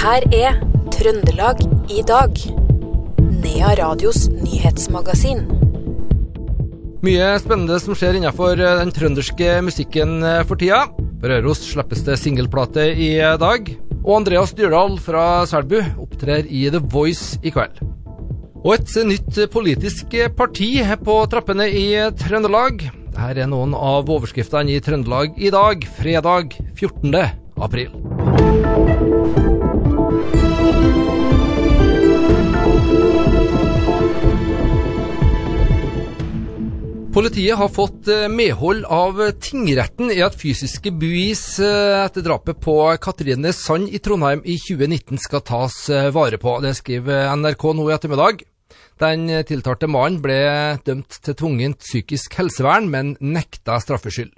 her er Trøndelag i dag. Nea Radios nyhetsmagasin. Mye spennende som skjer innenfor den trønderske musikken eh, for tida. Røros slippes det singelplate i dag. Og Andreas Dyrdal fra Selbu opptrer i The Voice i kveld. Og et nytt politisk parti på trappene i Trøndelag. Dette er noen av overskriftene i Trøndelag i dag, fredag 14. april. Politiet har fått eh, medhold av tingretten i at fysiske bevis eh, etter drapet på Katrine Sand i Trondheim i 2019 skal tas eh, vare på. Det skriver NRK nå i ettermiddag. Den tiltalte mannen ble dømt til tvungent psykisk helsevern, men nekta straffskyld.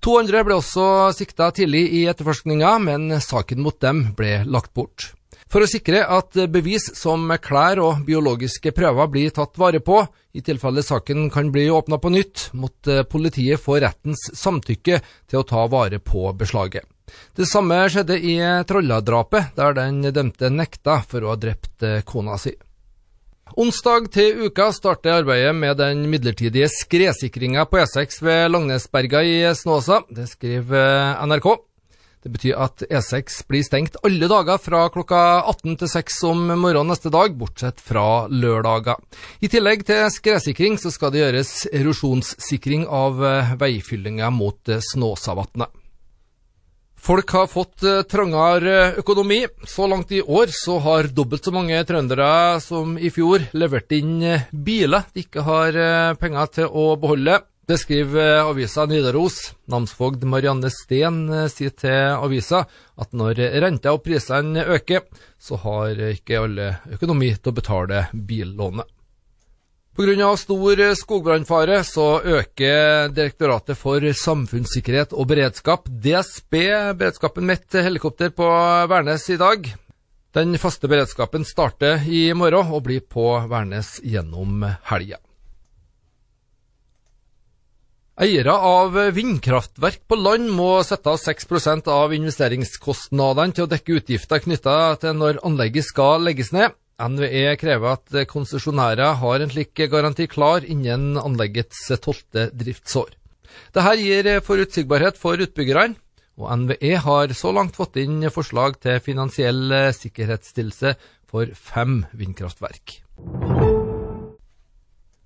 To andre ble også sikta tidlig i etterforskninga, men saken mot dem ble lagt bort. For å sikre at bevis som klær og biologiske prøver blir tatt vare på, i tilfelle saken kan bli åpna på nytt, måtte politiet få rettens samtykke til å ta vare på beslaget. Det samme skjedde i Trolla-drapet, der den dømte nekta for å ha drept kona si. Onsdag til uka starter arbeidet med den midlertidige skredsikringa på E6 ved Langnesberga i Snåsa. Det skriver NRK. Det betyr at E6 blir stengt alle dager fra klokka 18 til 6 om morgenen neste dag, bortsett fra lørdager. I tillegg til skredsikring så skal det gjøres erosjonssikring av veifyllinga mot Snåsavatnet. Folk har fått trangere økonomi. Så langt i år så har dobbelt så mange trøndere som i fjor levert inn biler de ikke har penger til å beholde. Det skriver avisa Nidaros. Namsfogd Marianne Steen sier til avisa at når renta og prisene øker, så har ikke alle økonomi til å betale billånet. Pga. stor skogbrannfare så øker Direktoratet for samfunnssikkerhet og beredskap, DSB, beredskapen et helikopter på Værnes i dag. Den faste beredskapen starter i morgen og blir på Værnes gjennom helga. Eiere av vindkraftverk på land må sette av 6% av investeringskostnadene til å dekke utgifter knytta til når anlegget skal legges ned. NVE krever at konsesjonærer har en slik garanti klar innen anleggets tolvte driftsår. Dette gir forutsigbarhet for utbyggerne, og NVE har så langt fått inn forslag til finansiell sikkerhetsstillelse for fem vindkraftverk.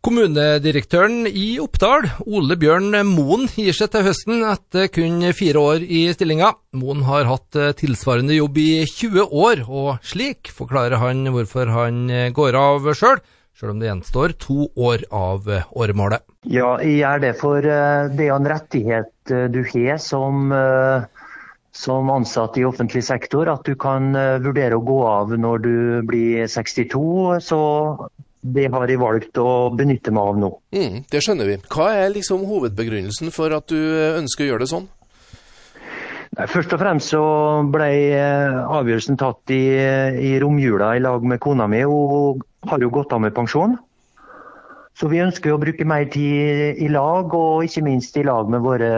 Kommunedirektøren i Oppdal, Ole Bjørn Moen, gir seg til høsten etter kun fire år i stillinga. Moen har hatt tilsvarende jobb i 20 år, og slik forklarer han hvorfor han går av sjøl, sjøl om det gjenstår to år av åremålet. Ja, jeg gjør det for det er en rettighet du har som, som ansatt i offentlig sektor, at du kan vurdere å gå av når du blir 62. så det har jeg valgt å benytte meg av nå. Mm, det skjønner vi. Hva er liksom hovedbegrunnelsen for at du ønsker å gjøre det sånn? Nei, først og fremst så ble avgjørelsen tatt i, i romjula i lag med kona mi. Hun har jo gått av med pensjon. Så vi ønsker å bruke mer tid i lag, og ikke minst i lag med våre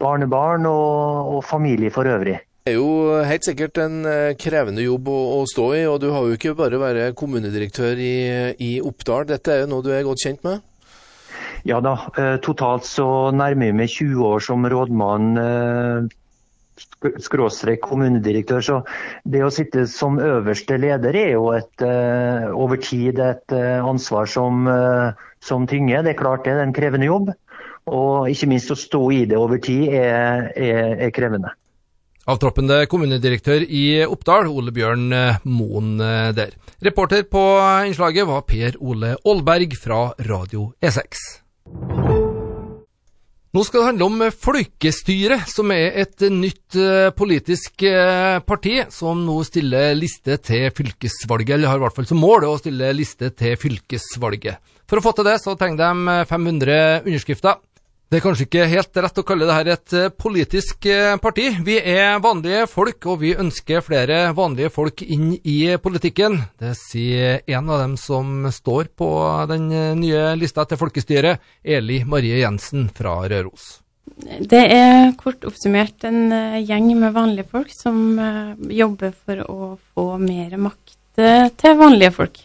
barnebarn og, og familie for øvrig. Det er jo helt sikkert en krevende jobb å, å, stå i, og du har jo ikke bare vært kommunedirektør i, i Oppdal. Dette er jo noe du er godt kjent med? Ja da, totalt så nærmer jeg meg 20 år som rådmann skråstrek kommunedirektør. Så det å sitte som øverste leder er jo et, over tid et ansvar som, som tynger. Det er klart det er en krevende jobb. Og ikke minst å stå i det over tid er, er, er krevende. Avtroppende kommunedirektør i Oppdal, Ole Bjørn Moen der. Reporter på innslaget var Per Ole Aalberg fra Radio E6. Nå skal det handle om Folkestyret, som er et nytt politisk parti som nå stiller liste til fylkesvalget, eller har i hvert fall som mål å stille liste til fylkesvalget. For å få til det, så trenger de 500 underskrifter. Det er kanskje ikke helt rett å kalle dette et politisk parti. Vi er vanlige folk, og vi ønsker flere vanlige folk inn i politikken. Det sier en av dem som står på den nye lista til folkestyret, Eli Marie Jensen fra Røros. Det er kort oppsummert en gjeng med vanlige folk som jobber for å få mer makt til vanlige folk.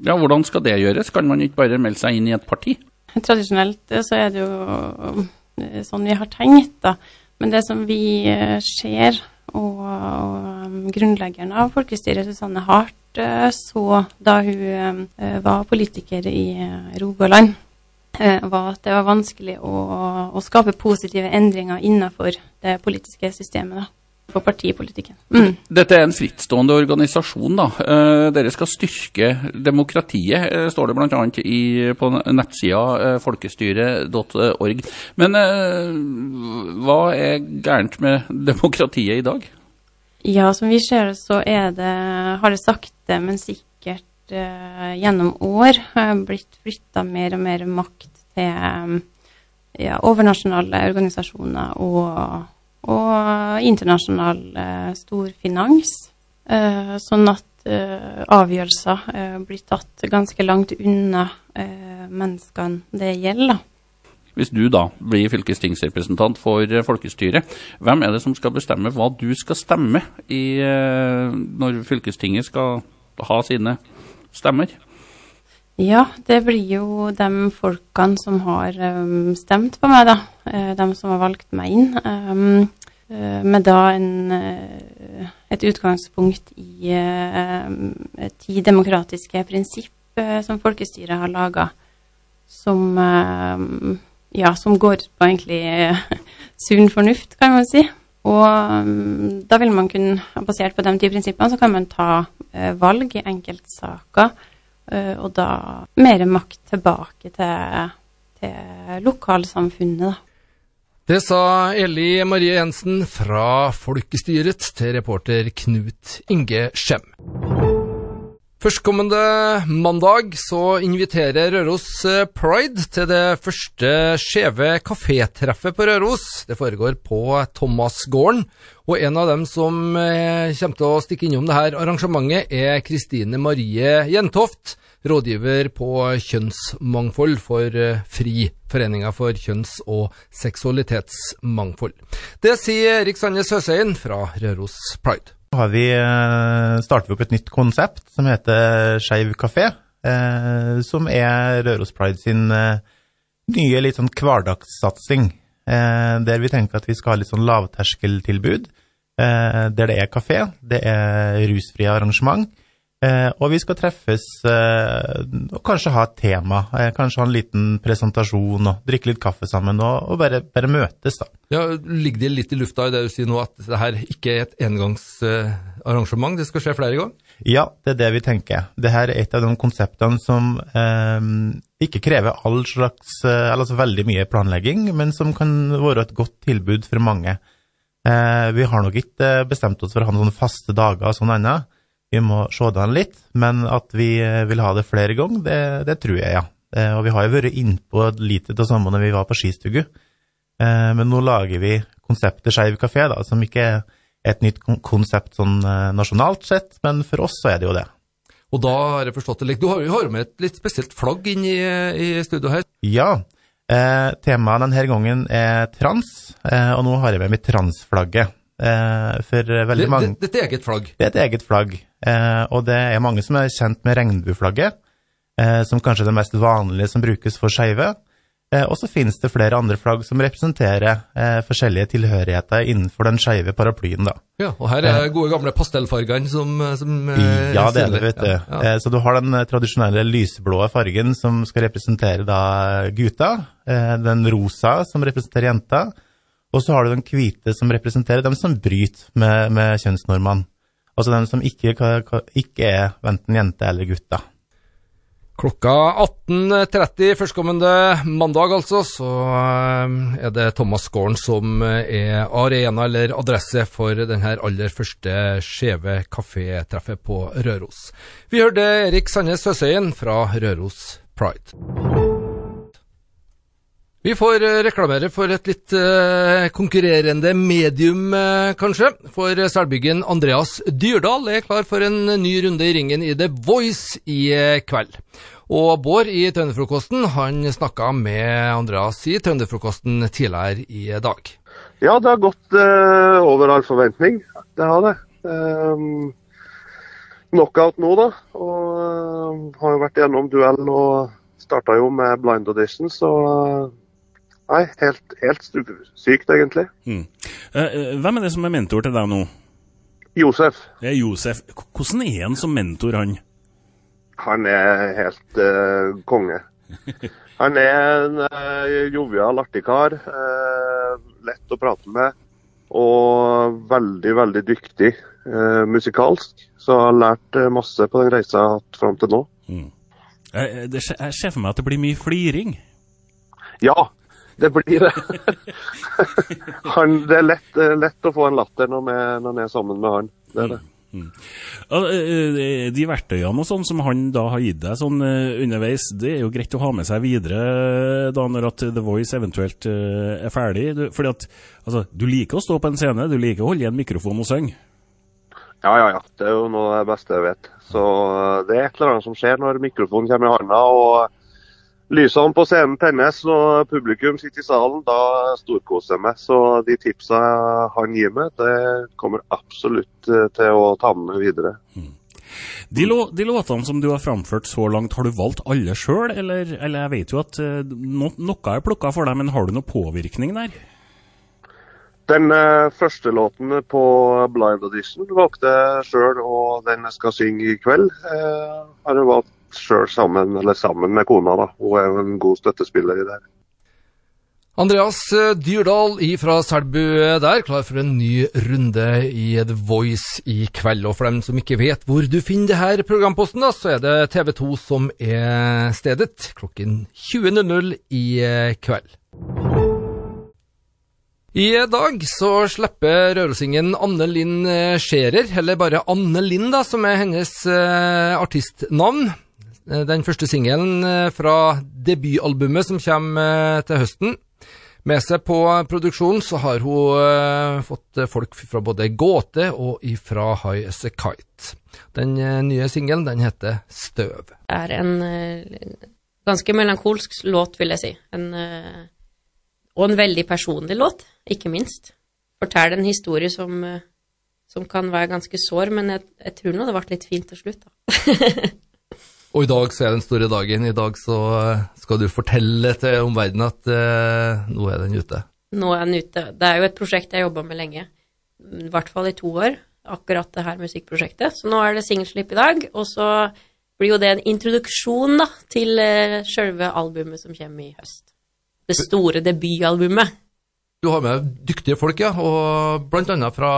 Ja, Hvordan skal det gjøres? Kan man ikke bare melde seg inn i et parti? Tradisjonelt så er det jo sånn vi har tenkt, da. Men det som vi ser, og, og grunnleggeren av folkestyret, Susanne Hart, så da hun var politiker i Rogaland Eh, var at det var vanskelig å, å skape positive endringer innenfor det politiske systemet. da for partipolitikken. Mm. Dette er en frittstående organisasjon. da. Eh, dere skal styrke demokratiet, eh, står det bl.a. på nettsida eh, folkestyret.org. Men hva er gærent med demokratiet i dag? Ja, som vi ser så er det, har det sakte, men sikkert uh, gjennom år blitt flytta mer og mer makt til ja, overnasjonale organisasjoner og, og internasjonal eh, storfinans. eh, sånn at uh, avgjørelser uh, blir tatt ganske langt unna menneskene det gjelder. Hvis du da blir fylkestingsrepresentant for folkestyret, hvem er det som skal bestemme hva du skal stemme i, når fylkestinget skal ha sine stemmer? Ja, det blir jo de folkene som har um, stemt på meg, da. Uh, de som har valgt meg inn. Um, uh, med da en, uh, et utgangspunkt i ti demokratiske prinsipp som folkestyret har laga, som, ja, som går på egentlig sunn fornuft, kan man si. Og da vil man kunne, basert på de ti prinsippene, så kan man ta valg i enkeltsaker Eh, og da mer makt tilbake til, til lokalsamfunnet, da. Det sa Eli Marie Jensen fra Folkestyret til reporter Knut Inge Skjem. Førstkommende mandag så inviterer Røros eh, Pride til det første skjeve kafétreffet på Røros. Det foregår på Thomasgården, og en av dem som eh, kommer til å stikke innom dette arrangementet, er Kristine Marie Jentoft, rådgiver på kjønnsmangfold for eh, FRI, Foreninga for kjønns- og seksualitetsmangfold. Det sier Erik Sandnes Høseien fra Røros Pride har vi, eh, starter vi opp et nytt konsept som heter Skeiv kafé. Eh, som er Røros Pride sin eh, nye litt sånn hverdagssatsing. der vi tenker at vi skal ha litt sånn lavterskeltilbud. der det er kafé, det er rusfrie arrangement. Eh, og vi skal treffes eh, og kanskje ha et tema. Eh, kanskje ha en liten presentasjon og drikke litt kaffe sammen og, og bare, bare, møtes, da. Ja, Ligger det litt i lufta i det du sier nå, at det her ikke er et engangsarrangement? det skal skje flere ganger? Ja, det er det vi tenker. Det her er et av de konseptene som eh, ikke krever all slags, eller altså veldig mye planlegging, men som kan være et godt tilbud for mange. Eh, vi har nok ikke bestemt oss for å ha noen faste dager og sånn ennå. Vi må se det an litt, men at vi eh, vil ha det flere ganger, det, det tror jeg, ja. Eh, og vi har jo vært innpå litt av det samme når vi var på skistugu. Eh, men nå lager vi konseptet Skeiv kafé, da, som ikke er et nytt konsept sånn nasjonalt sett, men for oss så er det jo det. Og da har jeg forstått det litt. Du har jo med et litt spesielt flagg inn i, i studio her. Ja. Eh, temaet denne gangen er trans, eh, og nå har jeg med meg transflagget. Eh, for veldig mange det, det, er et eget flagg? Det er et eget flagg. Eh, og det er mange som er kjent med regnbueflagget, eh, som kanskje er det mest vanlige som brukes for skeive. Og så finnes det flere andre flagg som representerer forskjellige tilhørigheter innenfor den skeive paraplyen. da. Ja, Og her er gode gamle pastellfargene som, som Ja, det er det, vet du. Ja, ja. Så du har den tradisjonelle lyseblå fargen som skal representere da gutta. Den rosa som representerer jenta. Og så har du den hvite som representerer dem som bryter med, med kjønnsnormene. Altså den som ikke, ikke er enten jente eller gutter. Klokka 18.30 førstkommende mandag, altså, så eh, er det Thomas Gården som er arena eller adresse for denne aller første skjeve kafétreffet på Røros. Vi hørte Erik Sandnes Høsøyen fra Røros Pride. Vi får eh, reklamere for et litt uh, konkurrerende medium, uh, kanskje. For selbyggen Andreas Dyrdal er klar for en ny runde i ringen i The Voice i uh, kveld. Og Bård i Trønderfrokosten han snakka med Andreas i Trønderfrokosten tidligere i dag. Ja, det har gått eh, over all forventning. Det har det. Um, knockout nå, da. Og uh, har jo vært gjennom duell og starta jo med blind audition, så uh, Nei, helt, helt sykt, egentlig. Mm. Uh, hvem er det som er mentor til deg nå? Josef. Det er Josef. Hvordan er han som mentor, han? Han er helt uh, konge. Han er en uh, jovial, artig kar. lett å prate med. Og veldig, veldig dyktig musikalsk. Så jeg har lært masse på den reisa jeg har hatt fram til nå. Mm. Jeg, jeg ser for meg at det blir mye fliring? Ja, det blir det. han, det er lett, lett, å få en latter når man er sammen med han. Det er det. Mm. Eh, eh, de verktøyene og sånn som han da har gitt deg sånn eh, underveis, det er jo greit å ha med seg videre da når at The Voice eventuelt er ferdig. Fordi at altså, du liker å stå på en scene, du liker å holde i en mikrofon og synge. Ja, ja, ja. Det er jo noe av det beste jeg vet. Så det er et eller annet som skjer når mikrofonen kommer i hånda og lysene på scenen tennes og publikum sitter i salen, da storkoser jeg meg. Så de tipsa han gir meg, det kommer absolutt eh, til å ta med videre. Mm. De, lå, de, låtene som du har framført så langt, har du valgt alle sjøl? Eller, eller, jeg vet jo at uh, no, noe er plukka for deg, men har du noe påvirkning der? Den uh, første låten på Blind Audition valgte jeg sjøl, og den jeg skal synge i kveld, har jeg valgt sjøl sammen, sammen med kona. da. Hun er jo en god støttespiller i det. Andreas eh, Dyrdal fra Selbu der, klar for en ny runde i The Voice i kveld. Og for dem som ikke vet hvor du finner det her programposten, da, så er det TV 2 som er stedet klokken 20.00 i eh, kveld. I dag så slipper rørosingen Anne Linn eh, Scherer, eller bare Anne Linn, da, som er hennes artistnavn. Eh, den første singelen eh, fra debutalbumet som kommer eh, til høsten. Med seg på produksjonen så har hun fått folk fra både Gåte og ifra High As A Kite. Den nye singelen den heter Støv. Det er en ganske melankolsk låt, vil jeg si. En, og en veldig personlig låt, ikke minst. Forteller en historie som, som kan være ganske sår, men jeg, jeg tror nå det ble litt fint til slutt, da. Og i dag så er den store dagen. I dag så eh, skal du fortelle til omverdenen at eh, nå er den ute. Nå er den ute. Det er jo et prosjekt jeg har jobba med lenge. I hvert fall i to år. Akkurat det her musikkprosjektet. Så nå er det singelslipp i dag. Og så blir jo det en introduksjon da, til uh, sjølve albumet som kommer i høst. Det store debutalbumet. Du har med dyktige folk, ja. Og blant annet fra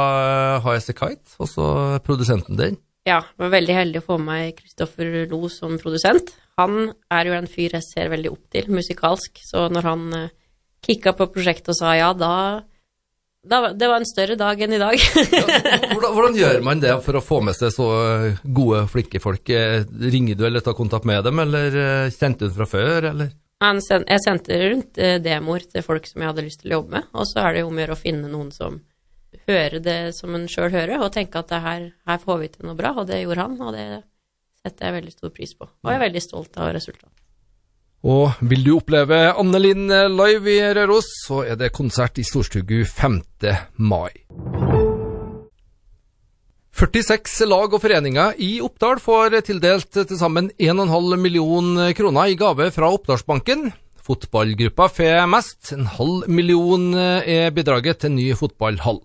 A Kite, altså produsenten din. Ja, jeg var veldig heldig å få med meg Kristoffer Lo som produsent. Han er jo en fyr jeg ser veldig opp til musikalsk, så når han uh, kicka på prosjektet og sa ja, da, da Det var en større dag enn i dag. hvordan, hvordan, gjør man det for å få med seg så gode, flinke folk? Eh, ringer du eller tar kontakt med dem, eller eh, kjente du fra før, eller? Jeg sendte rundt demoer til folk som jeg hadde lyst til å jobbe med, og så er det jo om å gjøre å finne noen som høre det som en sjøl hører, og tenke at her, her, får vi til noe bra. Og det gjorde han, og det setter jeg veldig stor pris på. Og jeg er veldig stolt av resultatet. Og vil du oppleve Anne Linn live i Røros, så er det konsert i Storstugu 5. mai. 46 lag og foreninger i Oppdal får tildelt til sammen 1,5 million kroner i gave fra Oppdalsbanken. Fotballgruppa får mest. En halv million er bidraget til ny fotballhall.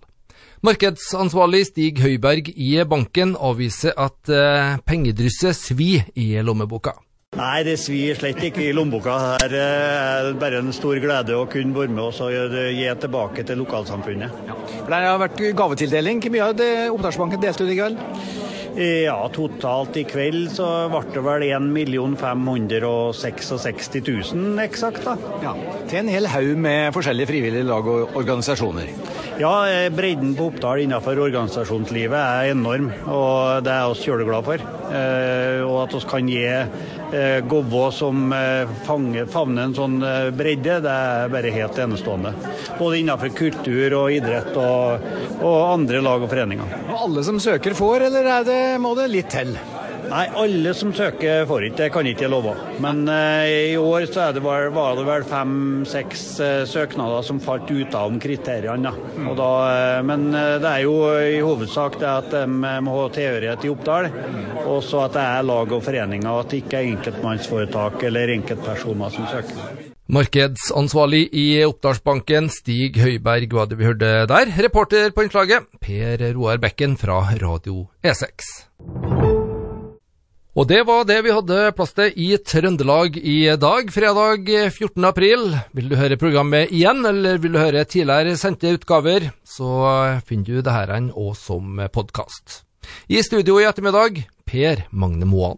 Markedsansvarlig Stig Høiberg i banken avviser at eh, pengedrysset svir i lommeboka. Nei, det svir slett ikke i lommeboka. Her er det bare en stor glede å kunne være med oss og gi tilbake til lokalsamfunnet. Ja. Det har vært gavetildeling. Hvor mye har Oppdragsbanken delt ut i kveld? Ja, totalt i kveld så ble det vel 1 566 000 eksakt. da. Ja, Til en hel haug med forskjellige frivillige lag og organisasjoner. Ja, eh, bredden på Oppdal innenfor organisasjonslivet er enorm, og det er vi kjøleglade for. Eh, og at vi kan gi Govå som favner en sånn bredde, det er bare helt enestående. Både innenfor kultur og idrett og, og andre lag og foreninger. Og alle som søker får, eller er det, må det litt til? Nei, alle som søker får ikke, det kan ikke jeg love. Men eh, i år så det vel, var det vel fem-seks eh, søknader som falt ut av kriteriene. Mm. Og da, eh, men eh, det er jo i hovedsak det at de må ha tilhørighet i Oppdal, og så at det er lag og foreninger, og at det ikke er enkeltmannsforetak eller enkeltpersoner som søker. Markedsansvarlig i Oppdalsbanken, Stig Høiberg, var det vi hørte der. Reporter på innslaget, Per Roar Bekken fra Radio E6. Og det var det vi hadde plass til i Trøndelag i dag, fredag 14. april. Vil du høre programmet igjen, eller vil du høre tidligere sendte utgaver, så finner du det her òg som podkast. I studio i ettermiddag, Per Magne Moan.